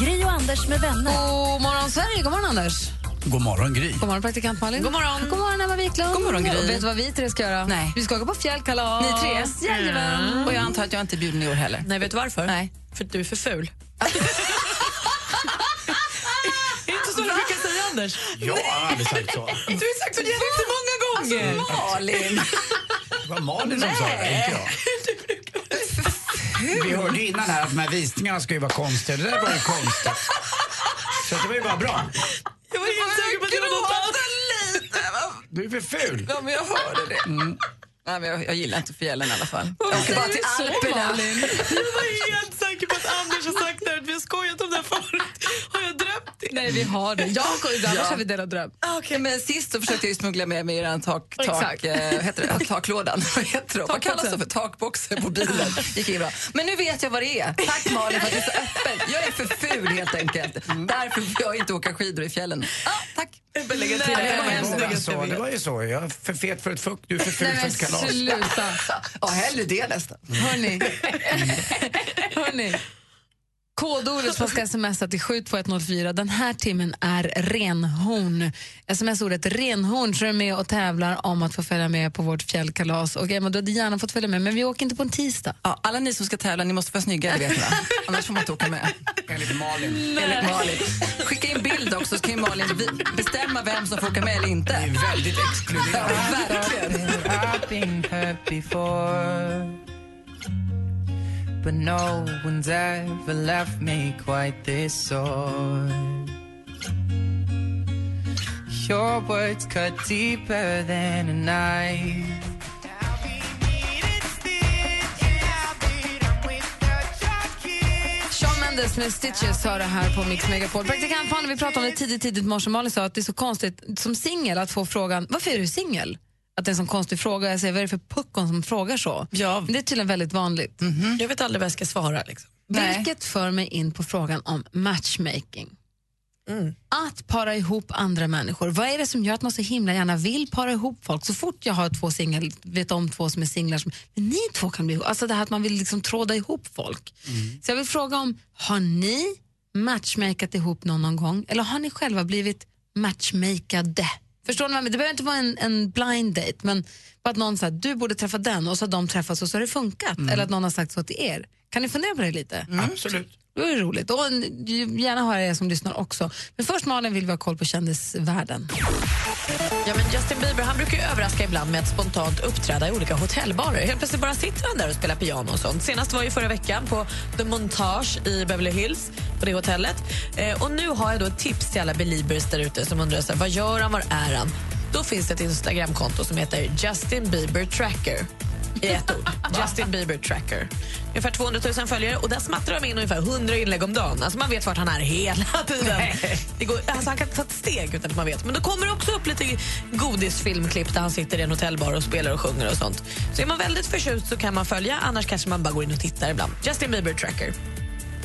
Gri och Anders med vänner. God morgon, Sverige! God morgon, Anders! God morgon, Gry. God morgon, praktikant Malin. God morgon. God morgon, Emma Wiklund. God morgon, Gry. Och vet du vad vi tre ska göra? Nej. Vi ska åka på fjällkalas. Ni tre? Jajamän. Och jag antar att jag inte är bjuden i år heller. Nej, vet du varför? Nej. För att du är för ful. inte så du brukar säga, Anders. Jag har aldrig sagt så. Du har sagt så jättemånga gånger. Alltså, Malin. Det var Malin som sa det, inte jag. Vi hörde ju innan här att de här visningarna ska ju vara konstiga. Det där var ju konstigt. Så det var ju bara bra. Jag var helt säker på att det var något annat. Du är för ful. Ja, men jag hörde det. Nej, men jag, jag gillar inte fjällen i alla fall. Jag åker bara till Alperna. Jag var helt säker på att Nej, vi har det. Jag och Anders har vi delat dröm. Okay. Men sist så försökte jag ju smuggla med mig er tak, tak, Exakt. eh, heter det? taklådan. Vad heter det? Vad kallas det för? Takboxen på bilen. Gick bra. Men nu vet jag vad det är. Tack Malin för att du är så öppen. Jag är för ful helt enkelt. Därför får jag inte åka skidor i fjällen. Ah, tack. Lägga till det. Var Det hemskt var, snygg. så, det var ju så. Jag är för fet för ett fuck, du är för ful Nej, för ett kalas. sluta. Ja, hellre det nästan. Hörni. Hörni. Kodordet som man ska smsa till 72104. Den här timmen är renhorn. Sms-ordet renhorn så är med och tävlar om att få följa med på vårt fjällkalas. Och Emma, du hade gärna fått följa med, men vi åker inte på en tisdag. Ja, alla ni som ska tävla, ni måste vara snygga, det vet? Annars får man inte åka med. Enligt Malin. Enligt Malin. Skicka in bild också så kan ju Malin bestämma vem som får åka med eller Det inte. är väldigt exkluderande. Verkligen. But no one's ever left me quite this sore. Your words cut deeper than a knife. Mendes med Stitches har det här på Mix Megapol. Praktikant Malin, vi pratade om det tidigt, tidigt i morse. Malin sa att det är så konstigt som singel att få frågan varför är du singel? Att det är en sån konstig fråga. Jag säger, vad är det för puckon som frågar så? Ja. Men det är tydligen väldigt vanligt. Jag vet aldrig vad jag ska svara. Liksom. Vilket för mig in på frågan om matchmaking. Att para ihop andra människor. Vad är det som gör att man så himla gärna vill para ihop folk? Så fort jag har två singlar, vet om två som är singlar, som, men ni två kan bli ihop. Alltså det här att man vill liksom tråda ihop folk. Så jag vill fråga om, har ni matchmakat ihop någon, någon gång? Eller har ni själva blivit matchmakade? Förstår ni? vad jag? Det behöver inte vara en, en blind date, men att någon säger du borde träffa den och så har de träffats och så har det funkat. Eller att någon har sagt så till er. Kan ni fundera på det lite? Absolut. Det är roligt. Och gärna höra er som lyssnar också. Men först Malin vill vi ha koll på kändisvärlden. Ja, men Justin Bieber han brukar ju överraska ibland med att spontant uppträda i olika hotellbarer. Helt plötsligt bara sitter han där och spelar piano och sånt. Senast var ju förra veckan på The Montage i Beverly Hills, på det hotellet. Eh, och nu har jag då ett tips till alla beliebers där ute som undrar så här, vad gör han, var är han? Då finns det ett Instagramkonto som heter Justin Bieber Tracker. I ett ord. Justin Bieber Tracker. Ungefär 200 000 följare och där smattrar de in ungefär 100 inlägg om dagen. Alltså man vet vart han är hela tiden. Det går, alltså han kan ta ett steg utan att man vet. Men då kommer det också upp lite godisfilmklipp där han sitter i en hotellbar och spelar och sjunger och sånt. Så är man väldigt förtjust så kan man följa, annars kanske man bara går in och tittar ibland. Justin Bieber Tracker.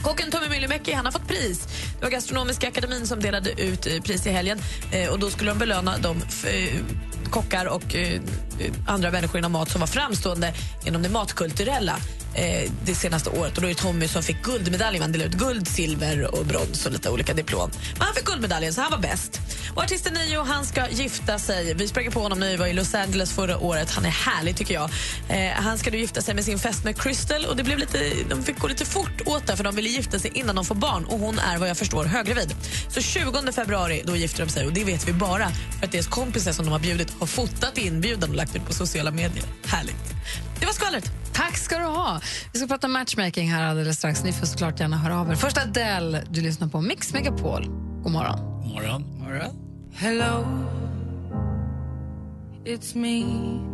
Kocken Tommy Myllymäki han har fått pris. Det var Gastronomiska akademin som delade ut eh, pris i helgen. Eh, och Då skulle de belöna de eh, kockar och eh, andra människor inom mat som var framstående inom det matkulturella eh, det senaste året. Och då är det Tommy som fick guldmedaljen. Man delade ut guld, silver och brons och lite olika diplom. Men han fick guldmedaljen, så han var bäst. Och artisten Nio, han ska gifta sig. Vi sprang på honom när vi var i Los Angeles förra året. Han är härlig tycker jag. Eh, han ska nu gifta sig med sin fästmö Crystal och det blev lite, de fick gå lite fort åt det för de ville gifta sig innan de får barn och hon är vad jag förstår höggravid. Så 20 februari då gifter de sig och det vet vi bara för att deras kompisar som de har bjudit har fotat inbjudan och lagt ut på sociala medier. Härligt. Det var skvallret. Tack ska du ha. Vi ska prata matchmaking här alldeles strax. Ni får såklart gärna höra av er. Först Adele, du lyssnar på Mix Megapol. God morgon. God morgon. Hello, it's me.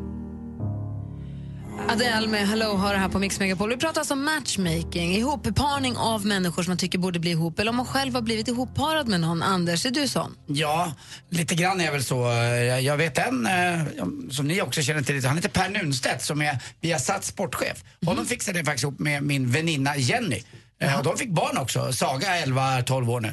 Adele med Hello har det här på Mix Megapol. Vi pratar alltså om matchmaking, ihopparning av människor som man tycker borde bli ihop eller om man själv har blivit ihopparad med någon. Anders, är du sån? Ja, lite grann är jag väl så. Jag vet en eh, som ni också känner till, han heter Per Nunstedt som är Viasat sportchef. Honom fixade jag faktiskt ihop med min väninna Jenny. Eh, Och de fick barn också, Saga 11-12 år nu.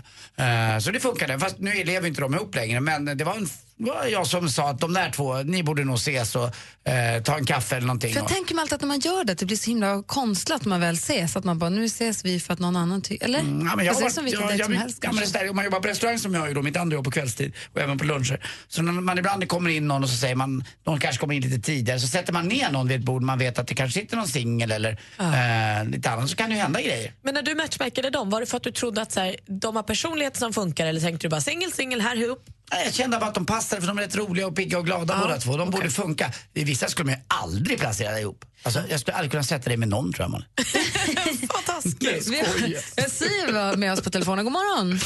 Eh, Så det funkade, fast nu lever inte de ihop längre. Men det var, en, det var jag som sa att de där två, ni borde nog ses och eh, ta en kaffe eller någonting. För jag Och- tänker mig alltid att när man gör det, det blir så himla konstlat när man väl ses. Att man bara, nu ses vi för att någon annan tycker... Eller? Mm, Ja, men jag har det är som varit- vilken dejt som vet- helst ja, men det kanske. är där, Om man jobbar på restaurang som jag gör, då, mitt andra jobb på kvällstid och även på luncher. Så när man ibland kommer in någon och så säger man, någon kanske kommer in lite tidigare, så sätter man ner någon vid ett bord man vet att det kanske sitter någon singel eller eh, lite annat, så kan det ju hända grejer. Men när du matchmakade dem, var det för att du trodde att så här, de har personlighet som funkar eller tänkte du bara singel, singel, här ihop? Nej, Jag kände bara att de passade för de är rätt roliga och pigga och glada båda två. De borde funka. I vissa skulle man ju aldrig placera ihop. Alltså, jag skulle aldrig kunna sätta dig med någon tror jag man. Fantastiskt. Vi har, vi har Siv med oss på telefonen. God morgon.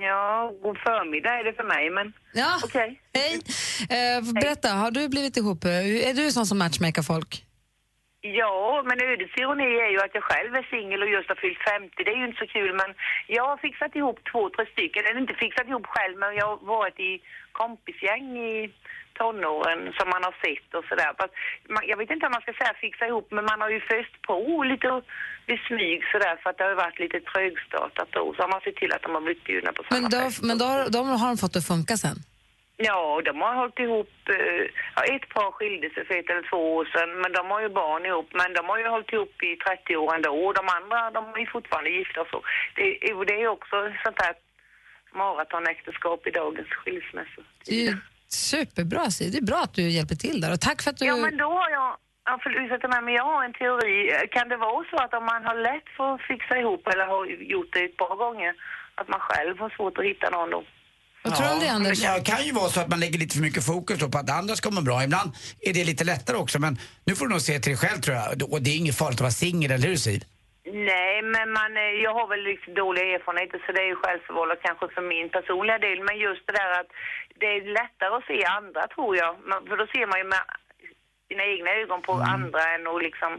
Ja, god förmiddag är det för mig, men Ja. okej. Hej. Eh, berätta, har du blivit ihop? Är du sån som matchmakar folk? Ja, men ödets ironi är ju att jag själv är singel och just har fyllt 50. Det är ju inte så kul, men jag har fixat ihop två, tre stycken. Eller inte fixat ihop själv, men jag har varit i kompisgäng i tonåren som man har sett och sådär. Jag vet inte om man ska säga fixa ihop, men man har ju föst på lite vid smyg sådär för att det har varit lite trögstartat då. Så har man sett till att de har blivit bjudna på samma Men, då, fest. men då, de har de fått det att funka sen? Ja, de har hållit ihop, eh, ja, ett par skilde sig för ett eller två år sedan, men de har ju barn ihop, men de har ju hållit ihop i 30 år ändå, och de andra, de är fortfarande gifta och så. Det, är- det är också sånt här maratonäktenskap i dagens ju superbra, Siv. Det är bra att du hjälper till där. Och tack för att du... Ja, men då har jag, ja, ursäkta mig, men jag har en teori. Kan det vara så att om man har lätt för att fixa ihop eller har gjort det ett par gånger, att man själv har svårt att hitta någon då? Vad tror du om det, Anders? Det kan, kan ju vara så att man lägger lite för mycket fokus på att andra ska må bra. Ibland är det lite lättare också, men nu får du nog se till dig själv tror jag. Och det är inget farligt att vara singel, eller hur Siv? Nej, men man, eh, jag har väl liksom dåliga erfarenheter så det är ju självförvållat kanske för min personliga del. Men just det där att det är lättare att se andra tror jag. Man, för då ser man ju med sina egna ögon på andra än att liksom...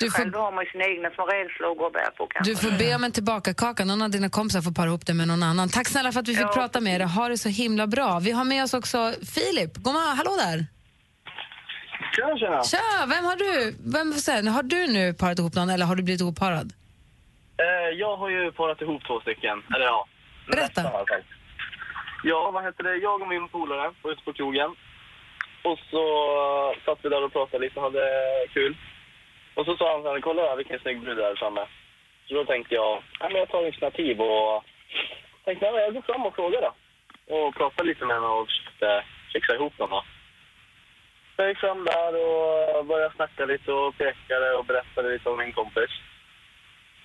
Du får- Själv har man ju sina egna små rädslor att gå och bära på kanske. Du får be om en tillbakakaka. Någon av dina kompisar får para ihop det med någon annan. Tack snälla för att vi fick Ja, prata med dig. Ha det så himla bra. Vi har med oss också Filip. God morgon. Hallå där. Tjena, tjena. Tja, vem har du? Vem, får säga, har du nu parat ihop någon eller har du blivit ihopparad? Eh, jag har ju parat ihop två stycken. Eller ja. Berätta. nästan. Ja, vad heter det? Jag och min polare var ute på krogen. Och så satt vi där och pratade lite och hade kul. Och så sa han så här, kolla där vilken snygg brud där framme. Så då tänkte jag, ja, men jag tar initiativ och tänkte, ja, jag går fram och frågar då. Och pratade lite med henne och försökte fixa ihop dem då. Så jag gick fram där och började snacka lite och pekade och berättade lite om min kompis.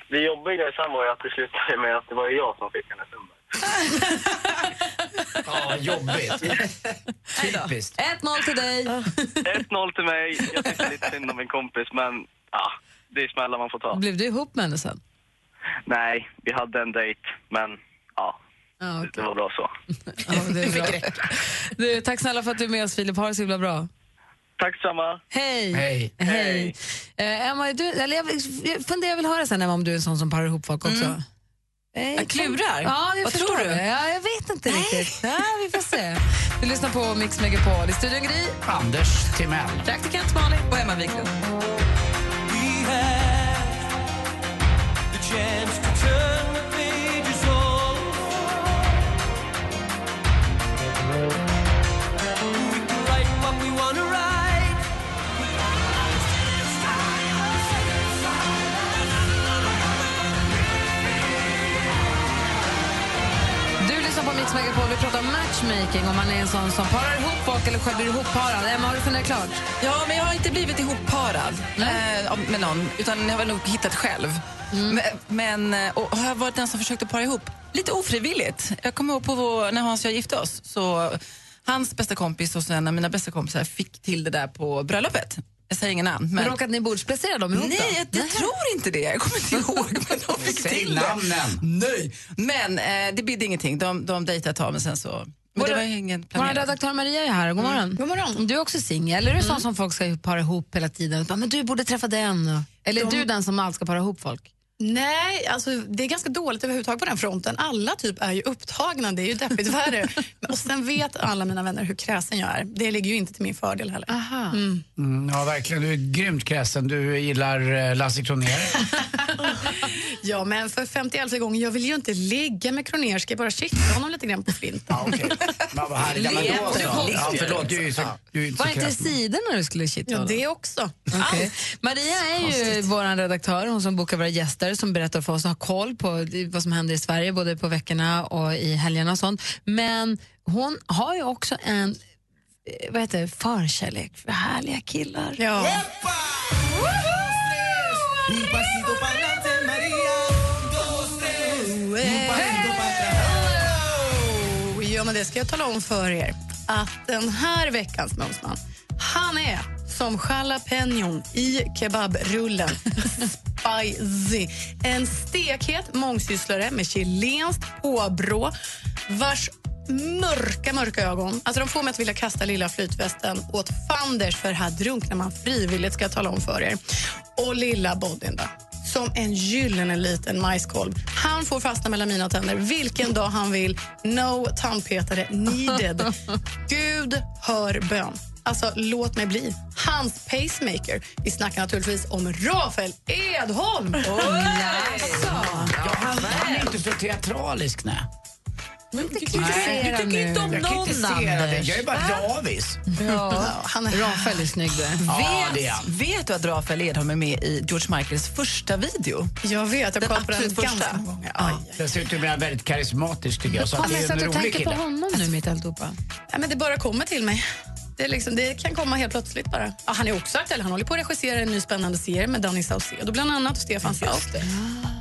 Det jobbiga i sen var ju att det slutade med att det var jag som fick hennes nummer. Ja, jobbigt. Typiskt. 1-0 till dig. 1-0 till mig. Jag tyckte lite synd om min kompis, men ja, det är smällar man får ta. Blev du ihop med henne sen? Nej, vi hade en dejt, men ja, Ja, det, okej. det var bra så. ja, det är bra. Du, tack snälla för att du är med oss Filip. Ha det så himla bra. Tack samma. Hej! Hej. Hej. Eh, Emma, är du, eller jag, jag funderar, jag vill höra sen Emma, om du är en sån som parar ihop folk också. Mm. Jag klurar. Ja, jag Vad förstår tror du? det. Ja, jag vet inte riktigt. Ja, vi får se. Du lyssnar på Mix Megapol. I studion Gry. Anders Timell. Praktikant Malin och Emma Wiklund. Du Megapol. Vi pratar om matchmaking, om man är en sån som parar ihop folk eller själv blir ihopparad. Emma, har du funderat klart? Ja, men jag har inte blivit ihopparad eh, med någon, utan jag har nog hittat själv. Men, men eh, och har jag varit den som försökte para ihop? Lite ofrivilligt. Jag kommer ihåg på vår, när Hans och jag gifte oss, så hans bästa kompis och en av mina bästa kompisar fick till det där på bröllopet. Jag säger inga namn. Men... Råkade ni bordsplacera dem ihop Nej, jag, jag tror inte det. Jag kommer inte ihåg, men de fick Säg till det. namnen. Nej. Men eh, det bidde ingenting. De, de dejtade ett tag, men sen så Men det var ingen Vår planerat. redaktör Maria är här. God morgon. God morgon. Du är också singel. Är du sån som folk ska para ihop hela tiden? Men du borde träffa den. Eller är De- du den som allt ska para ihop folk? Nej, alltså det är ganska dåligt överhuvudtaget på den fronten. Alla typ är ju upptagna, det är ju deppigt värre. Och sen vet alla mina vänner hur kräsen jag är. Det ligger ju inte till min fördel heller. Aha. Mm. Mm, ja, verkligen. Du är grymt kräsen. Du gillar eh, Lasse Kronér. Ja, men för 51 gången, jag vill ju inte ligga med Kronér, ska jag bara kittla honom lite grann på flinten. Ja, okej. Men vad härligt. Ja, men då så. Ja, förlåt, du är ju så, du är inte Var inte sidorna du skulle kittla Ja, det också. Okej. Maria är ju vår redaktör, hon som bokar våra gäster, som berättar för oss och har koll på vad som händer i Sverige, både på veckorna och i helgerna och sånt. Men hon har ju också en eh, vad heter det, förkärlek för härliga killar. Ja. Ja, men det ska jag tala om för er. Att den här veckans mumsman, han är som jalapenon i kebabrullen. Spicy. En stekhet mångsysslare med chilenskt påbrå vars mörka, mörka ögon alltså de får mig att vilja kasta lilla flytvästen åt fanders för här drunknar man frivilligt, ska jag tala om för er. Och lilla bodyn då som en gyllene liten majskolv. Han får fastna mellan mina tänder vilken dag han vill. No tandpetare needed. Gud hör bön. Alltså, låt mig bli. Hans pacemaker. Vi snackar naturligtvis om Rafael Edholm. Ja, han, han är inte så teatralisk, nej. Men Du tycker inte om någon, Anders. Jag är bara davis. Ja, han är Rafael är snygg du. Ja, vet, vet du att Rafael Edholm är med i George Michaels första video? Jag vet, jag kollar på den absolut ganska många gånger. Aj. Dessutom är han väldigt karismatisk tycker jag. Så att Fan, det jag är en satt och rolig tänkte på kille. honom nu mitt alltihopa. Ja, men det bara kommer till mig. Det, liksom, det kan komma helt plötsligt bara. Ja, han är också aktuell. Han håller på att regissera en ny spännande serie med Danny Saucedo bland annat och Stefan Sauk.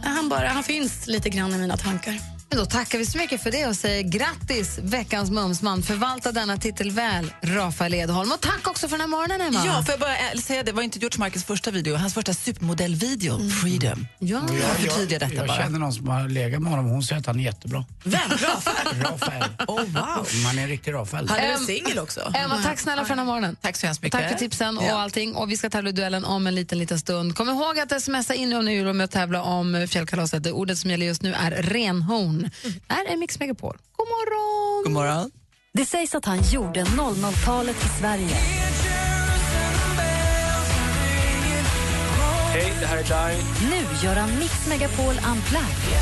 Han, bara, han finns lite grann i mina tankar. Men då tackar vi så mycket för det och säger grattis veckans mumsman. Förvalta denna titel väl, Rafael Edholm. Och tack också för den här morgonen, Emma. Ja, får jag bara äh, säga det var inte George Michaels första video, hans första supermodellvideo, Freedom. Ja. Och Jag förtydligar detta jag bara. känner någon som har legat med honom och hon säger att han är jättebra. Vem? Rafael? Rafael. Oh, wow. Man är en riktig Rafael. Han är väl singel också? Emma, tack snälla för den här morgonen. Tack så hemskt mycket. Tack för tipsen och Ja. allting. Och vi ska tävla i duellen om en liten, liten stund. Kom ihåg att smsa in om ni vill vara med och tävla om fjällkalaset. Det ordet som gäller just nu är renhorn. Det här är Mix Megapol. God morgon! God morgon. Det sägs att han gjorde 00-talet i Sverige. Hej, det här är Darin. Nu gör han Mix Megapol Unplugged.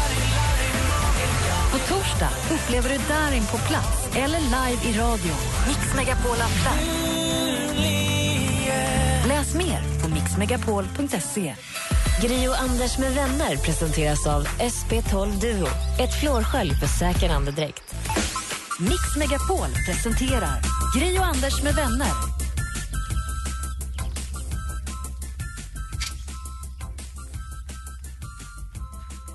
På torsdag upplever du Darin på plats eller live i radio. Mix Megapol Unplugged. Läs mer på mixmegapol.se. Gri och Anders med vänner presenteras av SP12 Duo. Ett flårskölj för säker andedräkt. Mix Megapol presenterar Gri och Anders med vänner.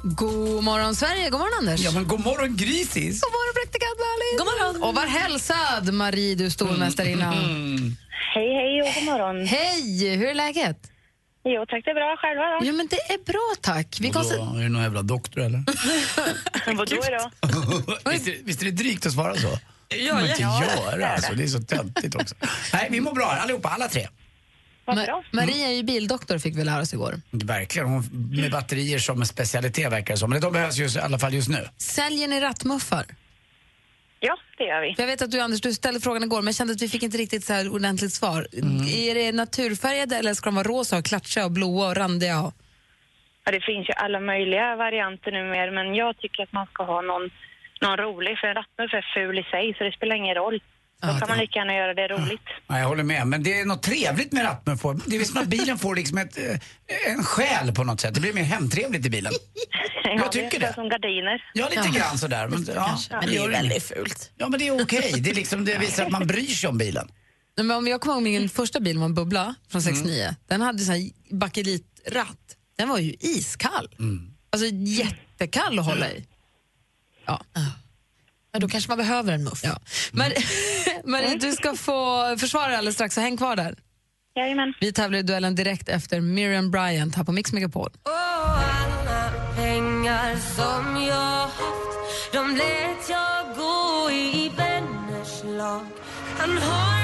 God morgon, Sverige. God morgon, Anders. Ja, men god morgon grisis! God morgon, praktikant Malin. God morgon. Och var hälsad, Marie, du stormästarinna. Hej, hej och god morgon. Hej, hur är läget? Jo, tack det är bra. Själva då? Ja, men det är bra, tack. Vi Vadå, konst- är du någon jävla doktor eller? Vadå då? visst, är, visst är det drygt att svara så? Ja, Men inte ja. göra alltså, det är så töntigt också. Nej, vi mår bra allihopa, alla tre. Ma- Maria är ju bildoktor, fick vi lära oss igår. Verkligen, hon med batterier som en specialitet verkar det som. Men de behövs just, i alla fall just nu. Säljer ni rattmuffar? Ja, det gör vi. Jag vet att du, Anders, du ställde frågan igår, men jag kände att vi fick inte riktigt så här ordentligt svar. Mm. Är det naturfärgade eller ska de vara rosa, och klatschiga, och blåa och randiga? Och... Ja, det finns ju alla möjliga varianter numera, men jag tycker att man ska ha någon, någon rolig, för en rattmuff är ful i sig, så det spelar ingen roll. Då Ja, kan det- man lika gärna göra det roligt. Ja, jag håller med, men det är något trevligt med rattmuffar. Det är som att bilen får liksom ett, eh, en själ på något sätt. Det blir mer hemtrevligt i bilen. Jag tycker det. är det. som gardiner. Ja, lite grann sådär. Men, ja, Men det är väldigt fult. Ja, men det är okej. Det, är liksom, det visar att man bryr sig om bilen. Nej, men om jag kommer ihåg min första bil var en bubbla från Mm. 69. Den hade så här bakelitratt. Den var ju iskall. Mm. Alltså jättekall att hålla i. Ja. Ja, då kanske man behöver en muff. Ja. Marie, Marie, du ska få försvara alldeles strax, så häng kvar där. Jajamän. Vi tävlar i duellen direkt efter Miriam Bryant här på Mix Megapol. alla pengar som jag haft De lät jag gå i vänner Han har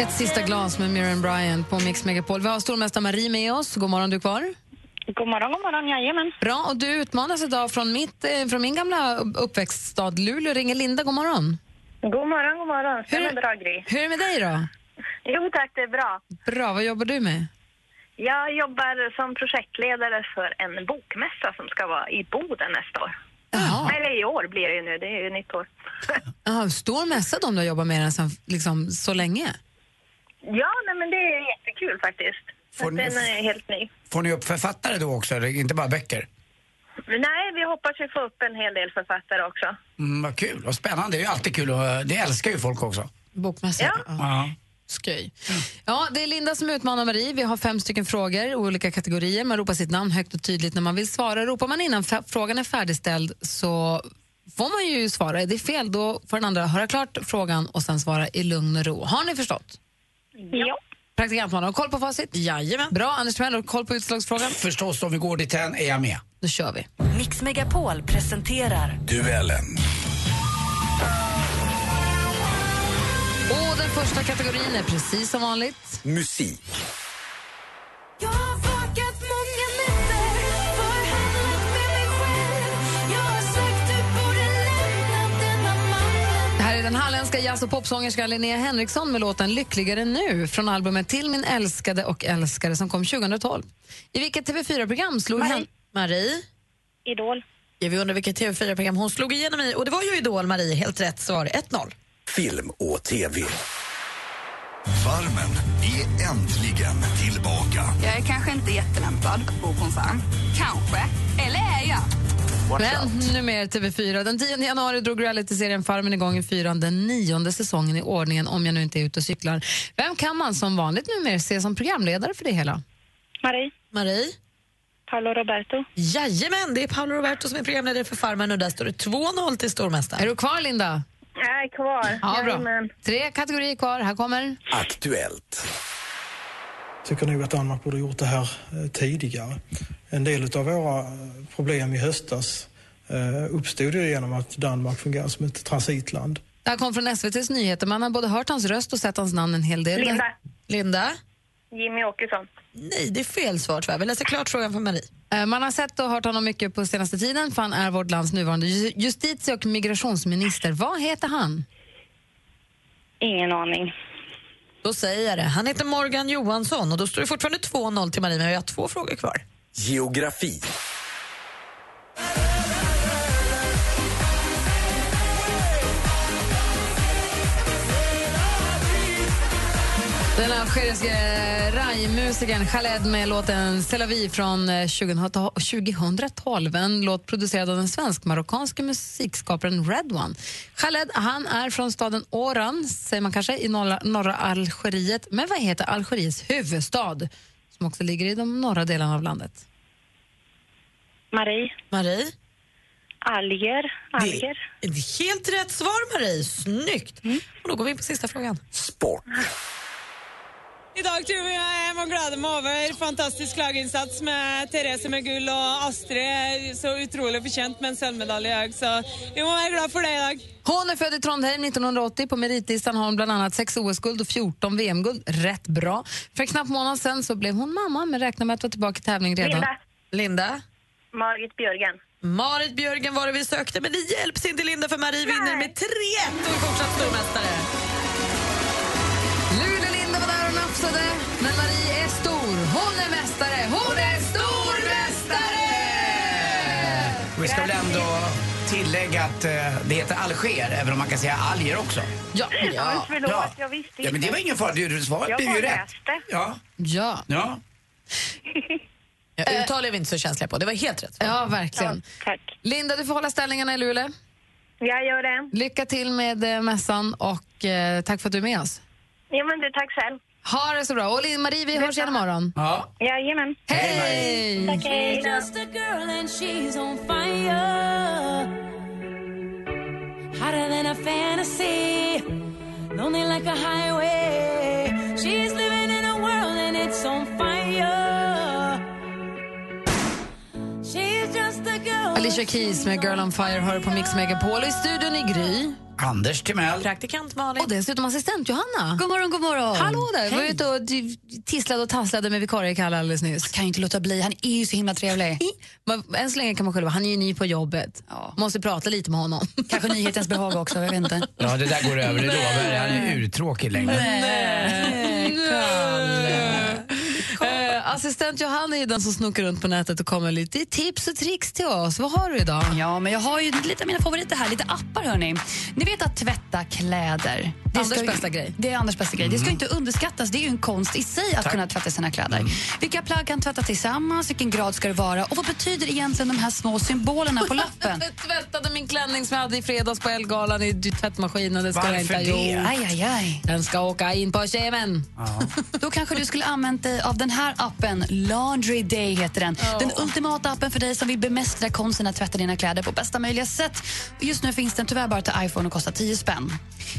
Ett sista glas med Miriam Bryant på Mix Megapol. Vi har stormästare Marie med oss. God morgon, du är kvar? God morgon, god morgon. Jajamän. Bra, och du utmanas idag från, mitt, eh, från min gamla uppväxtstad Luleå. Ringer Linda, god morgon. God morgon, god morgon. Hur- bra, Gry. Hur är det med dig då? Jo tack, det är bra. Bra, vad jobbar du med? Jag jobbar som projektledare för en bokmässa som ska vara i Boden nästa år. Eller i år blir det ju nu, det är ju nytt år. Aha, stor mässa de du har jobbat med den liksom, så länge? Ja, nej, men det är jättekul faktiskt. Får ni- Den är helt ny. Får ni upp författare då också, eller inte bara böcker? Nej, vi hoppas ju få upp en hel del författare också. Mm, vad kul och spännande. Det är ju alltid kul och det älskar ju folk också. Bokmässa? Ja. Skoj. Ja, det är Linda som utmanar Marie. Vi har fem stycken frågor, olika kategorier. Man ropar sitt namn högt och tydligt när man vill svara. Ropar man innan frågan är färdigställd så får man ju svara. Är det fel, då får den andra höra klart frågan och sen svara i lugn och ro. Har ni förstått? Ja. Praktikant har koll på facit? Jajamän. Bra. Anders Timell, har koll på utslagsfrågan? Förstås, om vi går dithän är jag med. Då kör vi. Mix Megapol presenterar Duellen. Och den första kategorin är precis som vanligt. Musik. Den halländska jazz och popsångerskan Linnea Henriksson med låten Lyckligare nu från albumet Till min älskade och älskare som kom 2012. I vilket TV4-program slog hen... Marie? Idol. Ja, vi undrar vilket TV4-program hon slog igenom i. Och det var ju Idol, Marie. Helt rätt svar. 1-0. Film och TV. Farmen är äntligen tillbaka. Jag är kanske inte jättelämpad att bo på en farm. Kanske. Eller? Men nu mer TV4. Den 10 januari drog realityserien Farmen igång i fyran den nionde säsongen i ordningen om jag nu inte är ute och cyklar. Vem kan man som vanligt numera se som programledare för det hela? Marie. Marie? Paolo Roberto. Jajamän, det är Paolo Roberto som är programledare för Farmen och där står det 2-0 till stormästaren. Är du kvar, Linda? Jag är kvar. Ja, bra. Jajamän. Tre kategorier kvar. Här kommer... Aktuellt. Tycker nog att Danmark borde gjort det här eh, tidigare. En del av våra eh, problem i höstas eh, uppstod ju genom att Danmark fungerar som ett transitland. Det här kom från SVTs nyheter. Man har både hört hans röst och sett hans namn en hel del. Linda. Linda? Jimmy Åkesson. Nej, det är fel svar tyvärr. Vi läser klart frågan för Marie. Man har sett och hört honom mycket på senaste tiden för han är vårt lands nuvarande ju- justitie och migrationsminister. Vad heter han? Ingen aning. Då säger jag det. Han heter Morgan Johansson och då står det fortfarande 2-0 till Marie, men vi har två frågor kvar. Geografi. Den algeriske rajmusikern Khaled med låten C'est la vie från eh, 2012 2012. En låt producerad av den svensk-marockanske musikskaparen Red One. Khaled han är från staden Oran, säger man kanske, i norra, norra Algeriet. Men vad heter Algeriets huvudstad, som också ligger i de norra delarna av landet? Marie. Marie? Alger. Alger. Det är helt rätt svar, Marie. Snyggt. Och då går vi in på sista frågan. Sport. I dag tror jeg jeg må glede meg over fantastisk laginnsats med Therese med gull og Astrid så utrolig fortjent med en sølvmedalje i dag. Så vi må være glad for det i dag. Hon är född i Trondheim 1980. På meritlistan har hon bland annat 6 OS-guld och 14 VM-guld. Rätt bra. För en knapp månad sen så blev hon mamma men räknar med att vara tillbaka i tävling redan. Linda. Linda? Margit Björgen. Marit Björgen var det vi sökte, men det hjälps inte Linda för Marie vinner med 3-1 och är fortsatt stormästare. Väl ändå tillägga att eh, det heter Alger, även om man kan säga alger också. Ja, Ja, förlåt, Ja. jag visste Ja, men det var ingen fara. Du, svaret Jag blev bara ju rätt. läste. Ja. Ja. ja. Ja, uttal är vi inte så känsliga på. Det var helt rätt. Ja, verkligen. tack. Linda, du får hålla ställningarna i Luleå. Jag gör det. Lycka till med eh, mässan och eh, tack för att du är med oss. Ja, men du, tack själv. Ha det så bra. Och Marie, vi hörs igen imorgon. Ja. Jajamän. Hej! hej. Hotter than a fantasy, lonely like a highway. She's living in a world and it's on fire. Alicia Keys med Girl on Fire hör på Mix Megapol. I studion i Gry. Anders Timell. Praktikant Malin. Och dessutom assistent Johanna. God morgon, god morgon. Hallå där. Var Hej. ute och tisslade och tasslade med vikarie Kalle alldeles nyss. Kan ju inte låta bli, han är ju så himla trevlig. Men Än så länge kan man själv han är ju ny på jobbet. Måste prata lite med honom. Kanske nyhetens behag också, jag vet inte. Ja, det där går över, det lovar jag. Han är urtråkig längre. Eh, assistent Johanna är den som snokar runt på nätet och kommer lite tips och tricks till oss. Vad har du idag? Ja, men jag har ju lite av mina favoriter här, lite appar hörni. Ni vet att tvätta kläder. Det Anders ska ju- bästa grej. Det är Anders bästa grej. Det ska ju inte underskattas, det är ju en konst i sig att kunna tvätta sina kläder. Vilka plagg kan tvätta tillsammans, vilken grad ska det vara och vad betyder egentligen de här små symbolerna på lappen? Jag tvättade min klänning som jag hade i fredags på Elgalan i tvättmaskinen. Det ska jag inte ha Varför det? gjort. Aj, aj, aj. Den ska åka in på keven. Då kanske du skulle använt dig av den här appen. Laundry Day heter den. Den ultimata appen för dig som vill bemästra konsten att tvätta dina kläder på bästa möjliga sätt. Just nu finns den tyvärr bara till iPhone och kostar 10 spänn.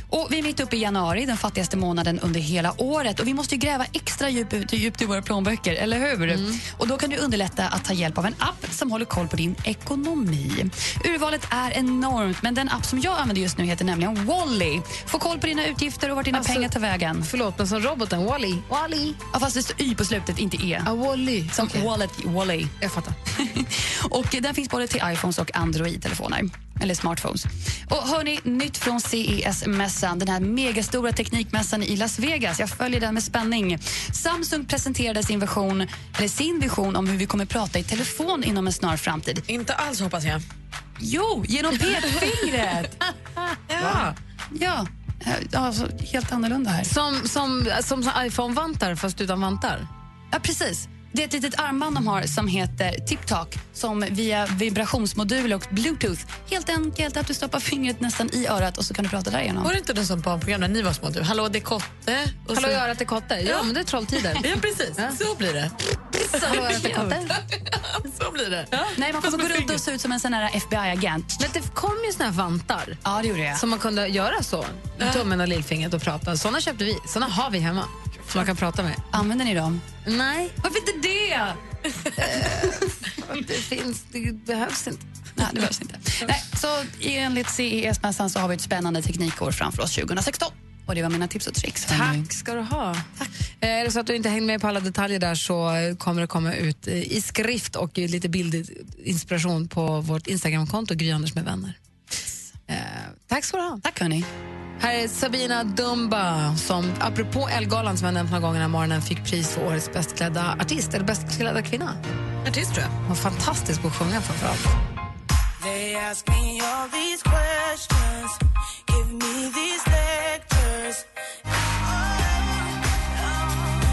Och vi är mitt uppe i januari, den fattigaste månaden under hela året. Och vi måste ju gräva extra djupt, djupt i våra plånböcker, eller hur? Och då kan du underlätta att ta hjälp av en app som håller koll på din ekonomi. Urvalet är enormt, men den app som jag använder just nu heter nämligen Wally. Få koll på dina utgifter och vart dina Alltså, pengar tar vägen. Förlåt, men som roboten Wally. Wally. Ja, fast det står Y på slutet, inte E. Ah, Wally. Som Okej. Wallet, Wally. Jag fattar. och den finns både till iPhones och Android-telefoner. Eller smartphones. Och hörni, nytt från CES-mässan, den här megastora teknikmässan i Las Vegas. Jag följer den med spänning. Samsung presenterade sin version, eller sin vision om hur vi kommer prata i telefon inom en snar framtid. Inte alls hoppas jag. Jo, genom petfingret! Ja. ja, alltså, helt annorlunda här. Som, som, som, som iPhone-vantar, fast utan vantar. Ja, precis. Det är ett litet armband de har som heter TipTalk som via vibrationsmodul och bluetooth helt enkelt att du stoppar fingret nästan i örat och så kan du prata därigenom. Var det inte det som barnprogram när ni var små? Du? Hallå, det är Kotte. Och Hallå, så- örat är kotte. Ja, men det är trolltider. Ja, precis. Så blir det. Hallå, örat är kotte. Så blir det. Nej, man kommer gå runt och se ut som en sån här FBI-agent. Men det kom ju såna här vantar. Ja, det gjorde jag. Som man kunde göra så. Med tummen och lillfingret och prata. Såna köpte vi. Såna har vi hemma. Som man kan prata med. Använder ni dem? Nej. Varför inte det? Det finns, det behövs inte. Nej, det behövs inte. Nej, så enligt CES-mässan så har vi ett spännande teknikår framför oss 2016. Och det var mina tips och tricks. Tack ska du ha. Eh, Är det så att du inte hängde med på alla detaljer där så eh, kommer det komma ut eh, i skrift och lite bildinspiration på vårt Instagramkonto Gry Anders med vänner. Eh, tack ska du ha. Tack hörni. Här är Sabina Dumba som apropå Elgalan som jag nämnt några gånger den här morgonen fick pris för årets bäst klädda artist eller bäst klädda kvinna. Artist tror jag. Hon var fantastisk på att sjunga framförallt. They ask me all these questions,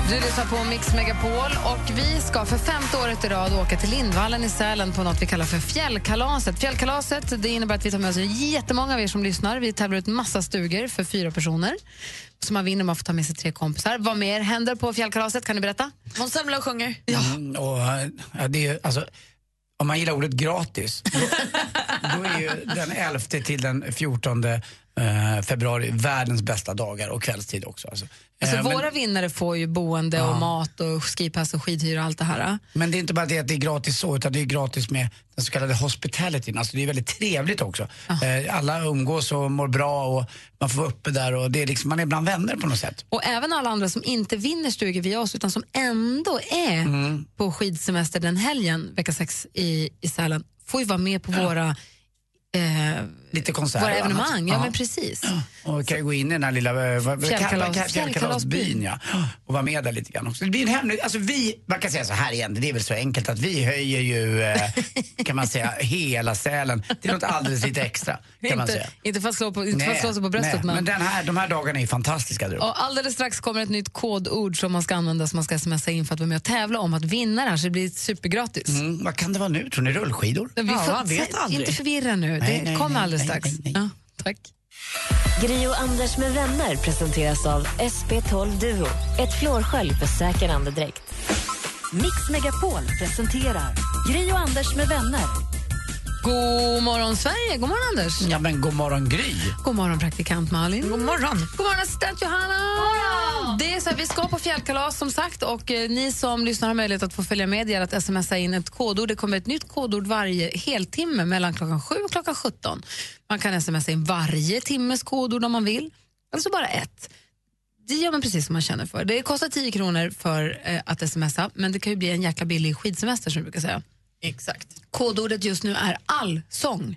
Du lyssnar på Mix Megapol och vi ska för femte året i rad åka till Lindvallen i Sälen på något vi kallar för Fjällkalaset. Fjällkalaset det innebär att vi tar med oss jättemånga av er som lyssnar. Vi tävlar ut massa stugor för fyra personer. Så man vinner om man får ta med sig tre kompisar. Vad mer händer på Fjällkalaset? Kan du berätta? Måns Zelmerlöw sjunger. Mm, och, ja, det är, alltså, om man gillar ordet gratis, då, då är ju den 11 till den 14 eh, februari världens bästa dagar och kvällstid också. Alltså. Alltså, Eh, men- våra vinnare får ju boende och Ja. mat och skipass och skidhyra och allt det här. Men det är inte bara det att det är gratis så, utan det är gratis med den så kallade hospitalityn. Alltså det är väldigt trevligt också. Eh, Alla umgås och mår bra och man får vara uppe där och det är liksom, man är bland vänner på något sätt. Och även alla andra som inte vinner stugor via oss utan som ändå är Mm. på skidsemester den helgen, vecka sex i, i Sälen, får ju vara med på våra, eh, Lite konserter våra evenemang. Ja, Ja. men precis. Och kan ju gå in i den här lilla eh, Fjällkalas- fjällkalasbyn ja, och vara med där lite grann också. Det blir en hemlig, alltså vi, man kan säga så här igen, det är väl så enkelt att vi höjer ju, eh, kan man säga, hela Sälen till något alldeles lite extra. Kan man säga. Inte, för att slå, på, inte för att slå sig på bröstet. nej, men... men den här, de här dagarna är fantastiska uppe. Och alldeles strax kommer ett nytt kodord som man ska använda som man ska smsa in för att vara med och tävla om att vinna det här så det blir supergratis. Mm, vad kan det vara nu? Tror ni rullskidor? Vi får, Inte förvirra nu, Nej, det nej, kommer nej, alldeles nej, strax. Ja, tack. Gri och Anders med vänner presenteras av SP12 Duo. Ett flårskölj för säker andedräkt. Mix Megapol presenterar Gri och Anders med vänner. God morgon Sverige, god morgon Anders. Ja men god morgon Gry. God morgon praktikant Malin. God morgon. God morgon assistent Johanna. Det så här, vi ska på fjällkalas som sagt och eh, ni som lyssnar har möjlighet att få följa med genom att smsa in ett kodord. Det kommer ett nytt kodord varje heltimme mellan klockan 7 och klockan 17. Man kan smsa in varje timmes kodord om man vill, eller så bara ett. Det gör man precis som man känner för. Det kostar 10 kronor för eh, att smsa, men det kan ju bli en jäkla billig skidsemester som vi brukar säga. Exakt. Kodordet just nu är allsång.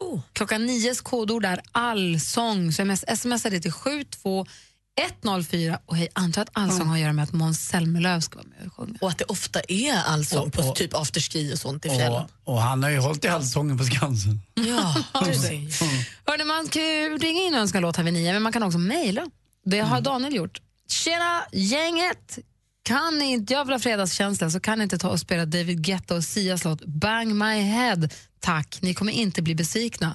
Oh. Klockan nios kodord är allsång. Så jag smsar det till 72104 och jag antar att allsång har att göra med att Måns Zelmerlöw ska vara med och sjunga. Och att det ofta är allsång på Och- och- typ afterski och sånt i fjällen. Och, och han har ju hållit i halsången på Skansen. Ja. Hörrni, man kan ju ringa in och önska låt här vid nio, men man kan också mejla. Det har Daniel gjort. Tjena gänget! Kan ni inte, jag vill ha fredagskänsla så kan ni inte ta och spela David Guetta och Sias låt Bang My Head. Tack, ni kommer inte bli besvikna.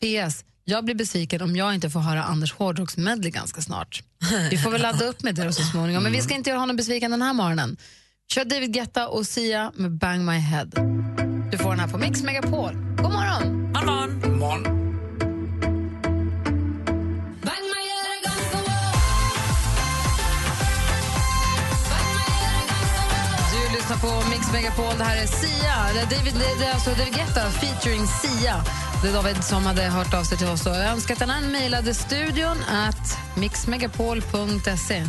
PS. Jag blir besviken om jag inte får höra Anders hårdrocksmedley ganska snart. Vi får väl ladda upp med det så småningom, men vi ska inte göra honom besviken den här morgonen. Kör David Guetta och Sia med Bang My Head. Du får den här på Mix Megapol. God morgon! God morgon! God morgon. Lyssnar på Mix Megapol. Det här är Sia. Det är David, det är alltså David Guetta featuring Sia. Det är David som hade hört av sig till oss och önskat den. Han mejlade studion at mixmegapol.se.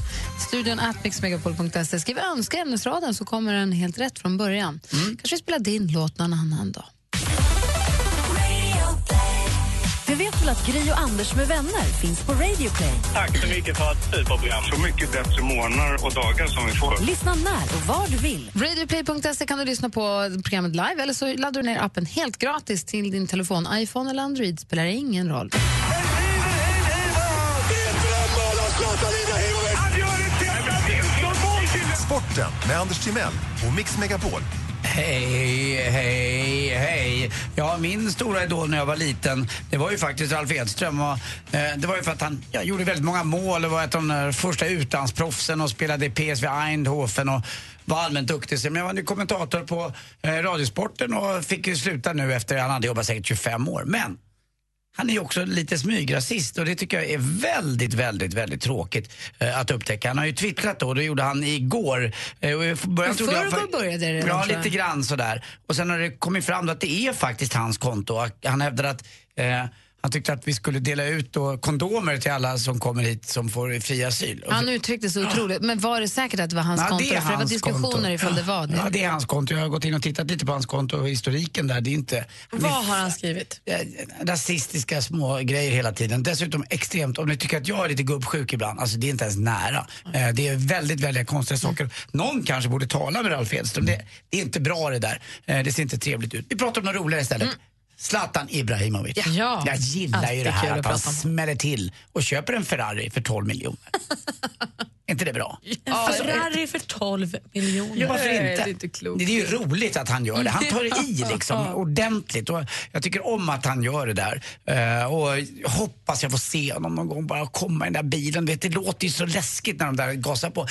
Studion at mixmegapol.se. Skriv önska ämnesraden så kommer den helt rätt från början. Kanske vi spelar din låt någon annan dag. Du vet väl att Gri och Anders med vänner finns på Radio Play? Tack så mycket för ett superprogram. Så mycket bättre morgnar och dagar som vi får. Lyssna när och var du vill. Radioplay.se kan du lyssna på programmet live eller så laddar du ner appen helt gratis till din telefon, iPhone eller Android. spelar ingen roll. Sporten med Anders Timell och Mix Megapol. Hej, hej, hej. Ja, min stora idol när jag var liten, det var ju faktiskt Ralf Edström. Och, eh, det var ju för att han ja, gjorde väldigt många mål och var ett av de första utlandsproffsen och spelade i PSV Eindhoven och var allmänt duktig. Men jag var nu kommentator på eh, Radiosporten och fick ju sluta nu efter, han hade jobbat säkert 25 år. Men han är ju också lite smygrasist och det tycker jag är väldigt, väldigt, väldigt tråkigt eh, att upptäcka. Han har ju twittrat då och det gjorde han igår. Eh, och i början trodde jag- förrgår började det redan, Ja, lite grann sådär. Och sen har det kommit fram då att det är faktiskt hans konto. Han hävdar att eh, han tyckte att vi skulle dela ut då kondomer till alla som kommer hit som får fri asyl. Och Han uttryckte sig otroligt, men var det säkert att det var hans Ja, konto? det är För det var hans diskussioner konto. ifall det var det. Ja, det är hans konto. Jag har gått in och tittat lite på hans konto och historiken där. Det är inte... Vad har han skrivit? Eh, rasistiska små grejer hela tiden. Dessutom extremt, om ni tycker att jag är lite gubbsjuk ibland, alltså det är inte ens nära. Eh, Det är väldigt, väldigt konstiga saker. Någon kanske borde tala med Ralf Edström. Det, det är inte bra det där. Eh, Det ser inte trevligt ut. Vi pratar om något roligare istället. Zlatan Ibrahimovic. Ja. Jag gillar ju det här att han smäller till och köper en Ferrari för 12 miljoner. är inte det bra? En Ferrari för 12 miljoner. Ja, varför inte? Det är inte klokt. Det är ju roligt att han gör det. Han tar i liksom ordentligt. Och jag tycker om att han gör det där. Eh, och jag hoppas jag får se honom någon gång bara komma i den där bilen. Vet, det låter ju så läskigt när de där gasar på.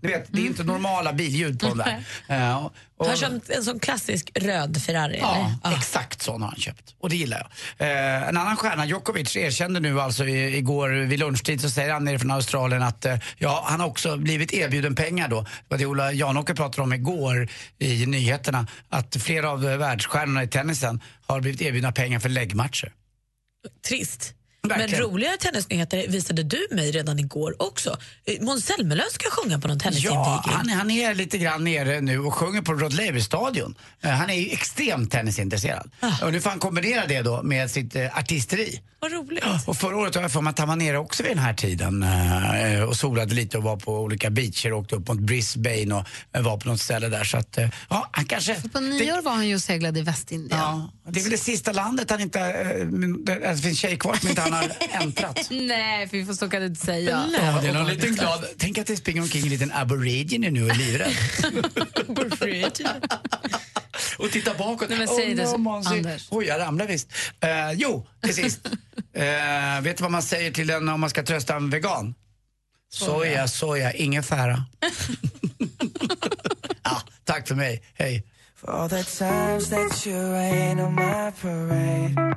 Du vet, det är inte normala billjud på dem där. Eh, och- och- Har köpt en sån klassisk röd Ferrari? Ja, eller? exakt sån har han köpt. Och det gillar jag. Eh, en annan stjärna, Djokovic, erkände nu alltså i, igår vid lunchtid så säger han nere från Australien att eh, ja, han har också blivit erbjuden pengar då. Det var det Ola Janåker pratade om igår i nyheterna. Att flera av eh, världsstjärnorna i tennisen har blivit erbjudna pengar för läggmatcher. Trist. Verkligen. Men roligare tennisnyheter visade du mig redan igår också. Måns Zelmerlöw ska sjunga på någon tennisinvigning. Ja, han, är- han är lite grann nere nu och sjunger på Rod Laver-stadion. Eh, han är ju extremt tennisintresserad. Och nu får han kombinera det då med sitt eh, artisteri. Vad roligt. Och förra året har jag för mig att han var nere också vid den här tiden eh, och solade lite och var på olika beacher och åkte upp mot Brisbane och eh, var på något ställe där. Så att, ja, han kanske... På nyår var han ju och seglade i Västindien. Ja, det är väl det sista landet han inte... Det det finns tjejer kvar som inte han har äntrat. Nej, för vi får så kan du inte säga. Det är någon liten glad... Tänk att det springer omkring en liten aborigine nu och är livrädd. och tittar bakåt. Nej, men säg det så, Måns. Anders. Oj, jag ramlar visst. Eh, jo, till sist. Eh, vet du vad man säger till en om man ska trösta en vegan? Soja, soja, ingefära. ja, tack för mig. Hej. For all the times that you rain on my parade.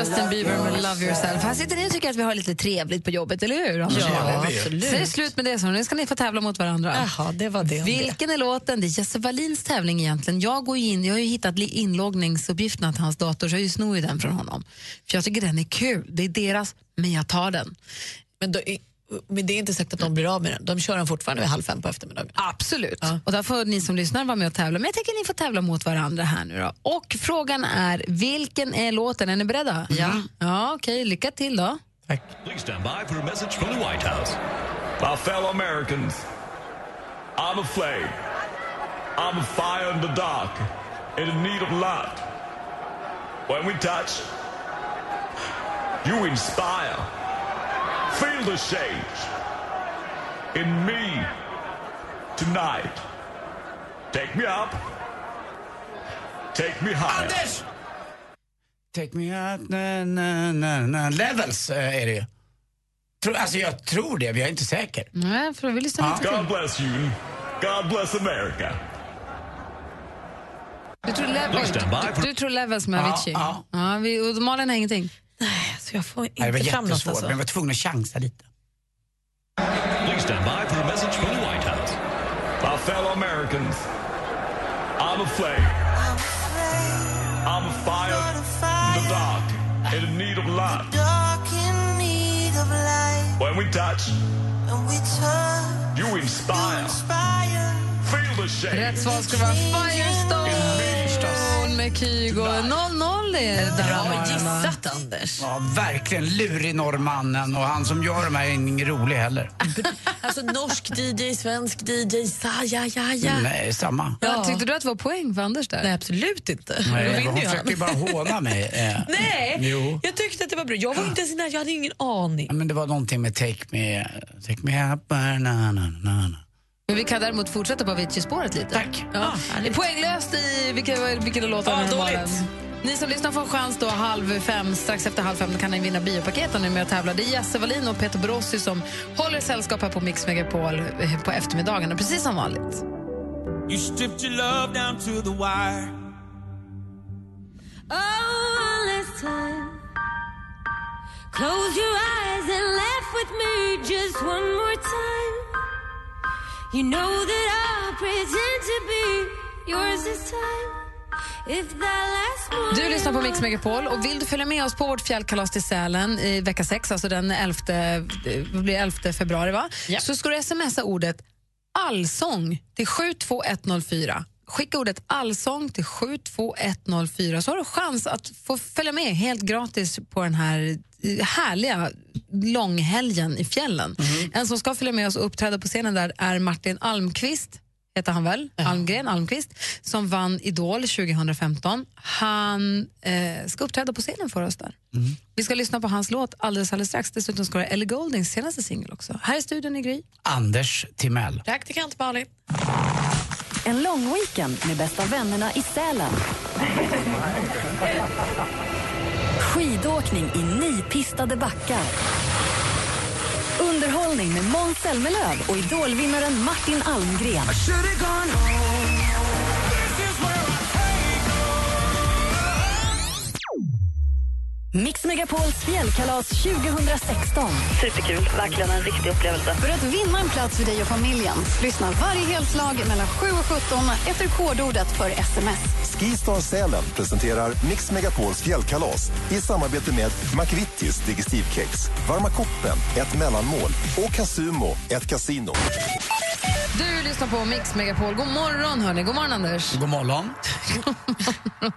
Justin Bieber med. Love yourself. Här sitter ni och tycker att vi har lite trevligt på jobbet, eller hur? Anders? Ja, absolut. Det slut med det, så nu ska ni få tävla mot varandra. Jaha, det var det om det. Vilken är låten? Det är Jesse Wallins tävling egentligen. Jag, går in, jag har ju hittat inloggningsuppgifterna till hans dator, så jag snor ju den från honom. För jag tycker den är kul. Det är deras, men jag tar den. Men, då, men det är inte säkert att de blir av med den. De kör den fortfarande vid halv fem på eftermiddagen. Absolut. Och där får ni som lyssnar vara med och tävla. Men jag tänker att ni får tävla mot varandra här nu då. Och frågan är, vilken är låten? Är ni beredda? Ja. Ja, okej. Lycka till då. Please stand by for a message from the White House. My fellow Americans, I'm a flame. I'm a fire in the dark, in need of light. When we touch, you inspire. Feel the change in me tonight. Take me up. Take me higher. Anders! Take me out, na, na, na, na. Levels eh, är det ju. Tror, alltså jag tror det, men jag är inte säker. Nej, för vi lyssnar lite God bless you. God bless America. Du tror, level, Please stand by du, du tror Levels med Ja, Avicii? ja. Ja, vi, och Malin har ingenting? Nej, så jag får Nej, det var inte fram något alltså. men jag var tvungen att chansa lite. Please stand by for a message from the White House. My fellow Americans, I'm a flame. I'm a fire in the dark, in need of light. Dark in need of light. When we touch, And we touch, you inspire. Feel the change. Rätt svar ska vara Firestone med Kygo. 0-0 är det där. Bra gissat, Anders. Ja, verkligen lurig norrmannen och han som gör de här är ingen rolig heller. Alltså norsk DJ, svensk DJ, sa ja, ja, ja. Nej, samma. Ja. Tyckte du att det var poäng för Anders där? Nej, absolut inte. Nej, vinner hon försökte ju bara håna mig. eh. Nej, Jo. jag tyckte att det var bra. Jag var inte ens jag hade ingen aning. Ja, men det var någonting med Take Me, take me up, na, na, na, na. Men vi kan däremot fortsätta på Avicii-spåret lite. Tack. Ja. det är poänglöst i vilka, vilka låtar Ja, nu dåligt. Ni som lyssnar får en chans då halv fem, strax efter halv fem, då kan ni vinna biopaketen nu med att tävla. Det är Jesse Wallin och Peter Borossi som håller sällskap här på Mix Megapol eh, på eftermiddagarna, precis som vanligt. You stripped your love down to the wire. Oh, last time. Close your eyes and laugh with me just one more time. You know that I'll pretend to be yours this time. Du lyssnar på Mix Megapol och vill du följa med oss på vårt fjällkalas till Sälen i vecka 6, alltså den 11, det blir 11 februari, va? så ska du smsa ordet allsång till 72104. Skicka ordet allsång till 72104 så har du chans att få följa med helt gratis på den här härliga långhelgen i fjällen. En som ska följa med oss och uppträda på scenen där är Martin Almqvist heter han väl? Almgren, Almqvist, som vann Idol 2015. Han eh, ska uppträda på scenen för oss där. Vi ska lyssna på hans låt alldeles, alldeles strax. Dessutom ska det Ellie Gouldings senaste singel också. Här i studion i Gry. Anders Timell. Praktikant Malin. En lång weekend med bästa vännerna i Sälen. Skidåkning i nipistade backar. Underhållning med Måns Zelmerlöw och idolvinnaren Martin Almgren. Mix Megapols fjällkalas 2016. Superkul, verkligen en riktig upplevelse. För att vinna en plats för dig och familjen, lyssna varje helslag mellan 7 och 17 efter kodordet för sms. Skistar Sälen presenterar Mix Megapols fjällkalas i samarbete med McVittys Digestivkex, Varma koppen, ett mellanmål och Casumo, ett kasino. Du lyssnar på Mix Megapol. God morgon, hörni. God morgon, Anders. God morgon.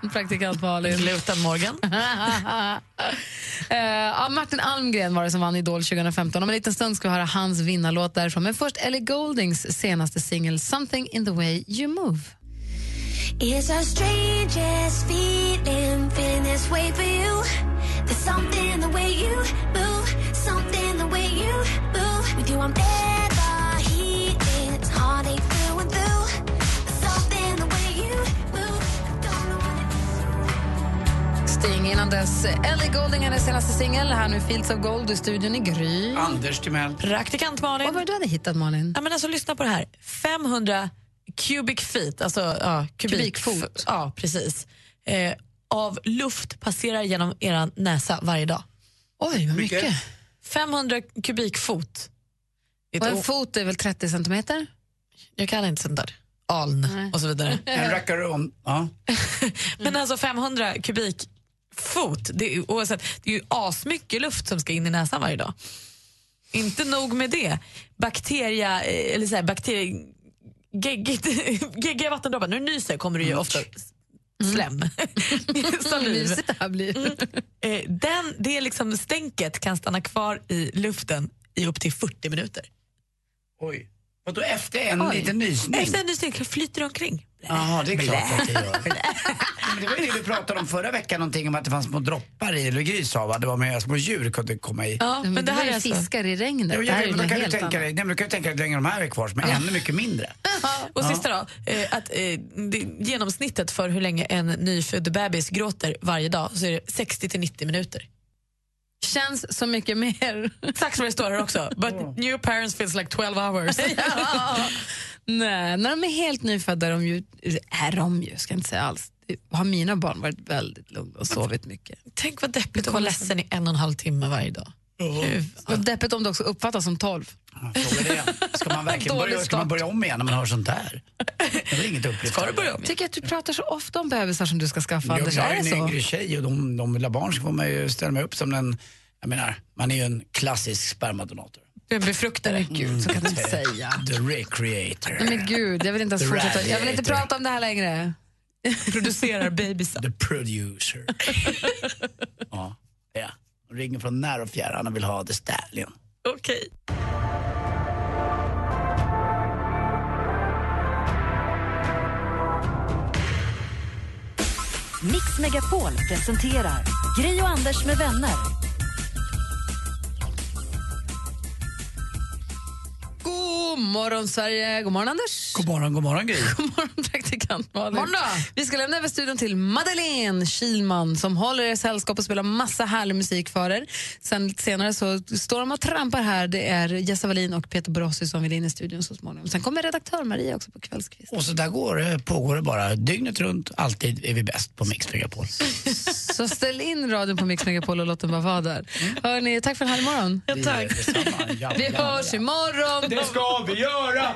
Praktikant Malin. Lutan Morgan. Ja, Martin Almgren var det som vann Idol 2015. Om en liten stund ska vi höra hans vinnarlåt därifrån. Men först Ellie Gouldings senaste singel Something in the way you move. It's our strangest feeling, feeling this way for you. There's something in the way Ellie Goulding, hennes senaste singel. Här nu Fields of Gold i studion i Gry. Anders Timell. Praktikant Malin. Vad var det du hade hittat, Malin? Ja, men alltså, lyssna på det här. 500 cubic feet, alltså ja, kubik, Kubikfot. Ja, precis. Eh, av luft passerar genom er näsa varje dag. Oj, vad Mycket. mycket. 500 kubikfot. Och en fot är väl 30 centimeter? Jag kan inte sånt där. Aln och så vidare. En. Ja. Men alltså 500 kubikfot, det är, oavsett, det är ju asmycket luft som ska in i näsan varje dag. Inte nog med det. Bakteria, eh, eller så här, bakterie, geggigt, geggiga vattendroppar. När du nyser kommer det ju ofta s- slem. Saliv. Mysigt det här blir. Eh, Den, det är liksom stänket kan stanna kvar i luften i upp till 40 minuter. Oj. Och då efter en Oj. liten nysning? Efter en nysning flyter det omkring. Jaha, det är klart att det gör. Men det var ju det vi pratade om förra veckan, någonting om att det fanns små droppar i, eller Gry sa va? Det var med små djur kunde komma i. Ja, Men, det, här är alltså- fiskar i regnet. Jo, det jag här vet, är men då kan du tänka dig, nej, men du kan ju tänka dig hur länge de här är kvar som är ännu mycket mindre. Och Ja. sista då, eh, att eh, det, genomsnittet för hur länge en nyfödd bebis gråter varje dag så är det 60 till 90 minuter. Känns så mycket mer. Exakt som det står här också. But new parents feels like 12 hours. Ja. Nej, när de är helt nyfödda är de ju, är de ju, ska jag inte säga alls. Har mina barn varit väldigt lugna och sovit mycket. Tänk vad deppigt att vara ledsen i en och en halv timme varje dag. Gud. Och deppigt om det också uppfattas som 12. Fråga det. Ska man verkligen börja, ska man börja om igen när man hör sånt där? Det är inget upplyft. Ska du börja om igen? Tycker att du pratar så ofta om bebisar som du ska skaffa, Anders. Jag det en så? yngre tjej och de, de vill ha barn så får man ju ställa mig upp som en, jag menar, man är ju en klassisk spermadonator. En befruktare. Gud, så kan du inte säga. The recreator. Nej, men gud, jag vill inte ens The fortsätta. Jag vill inte radiator. prata om det här längre. Producerar bebisar. The producer. ja, ja. De ringer från när och fjärran och vill ha The Stallion. Okej. Mix Megapol presenterar Gri och Anders med vänner. Morgon, Sverige. God morgon, Anders. God morgon, god morgon Gry. God morgon, Malin. Morgon då. Vi ska lämna över studion till Madeleine Kilman som håller er sällskap och spelar massa härlig musik för er. Sen lite senare så står de och trampar här. Det är Jessa Wallin och Peter Borossi som vill in i studion så småningom. Sen kommer redaktör Maria också på kvällskvist. Och så där går det, pågår det bara dygnet runt. Alltid är vi bäst på Mix Megapol. Så ställ in radion på Mix Megapol och låt den bara vara där. Hörrni, tack för en härlig morgon. Ja, tack. Vi hörs imorgon. Det ska vi göra!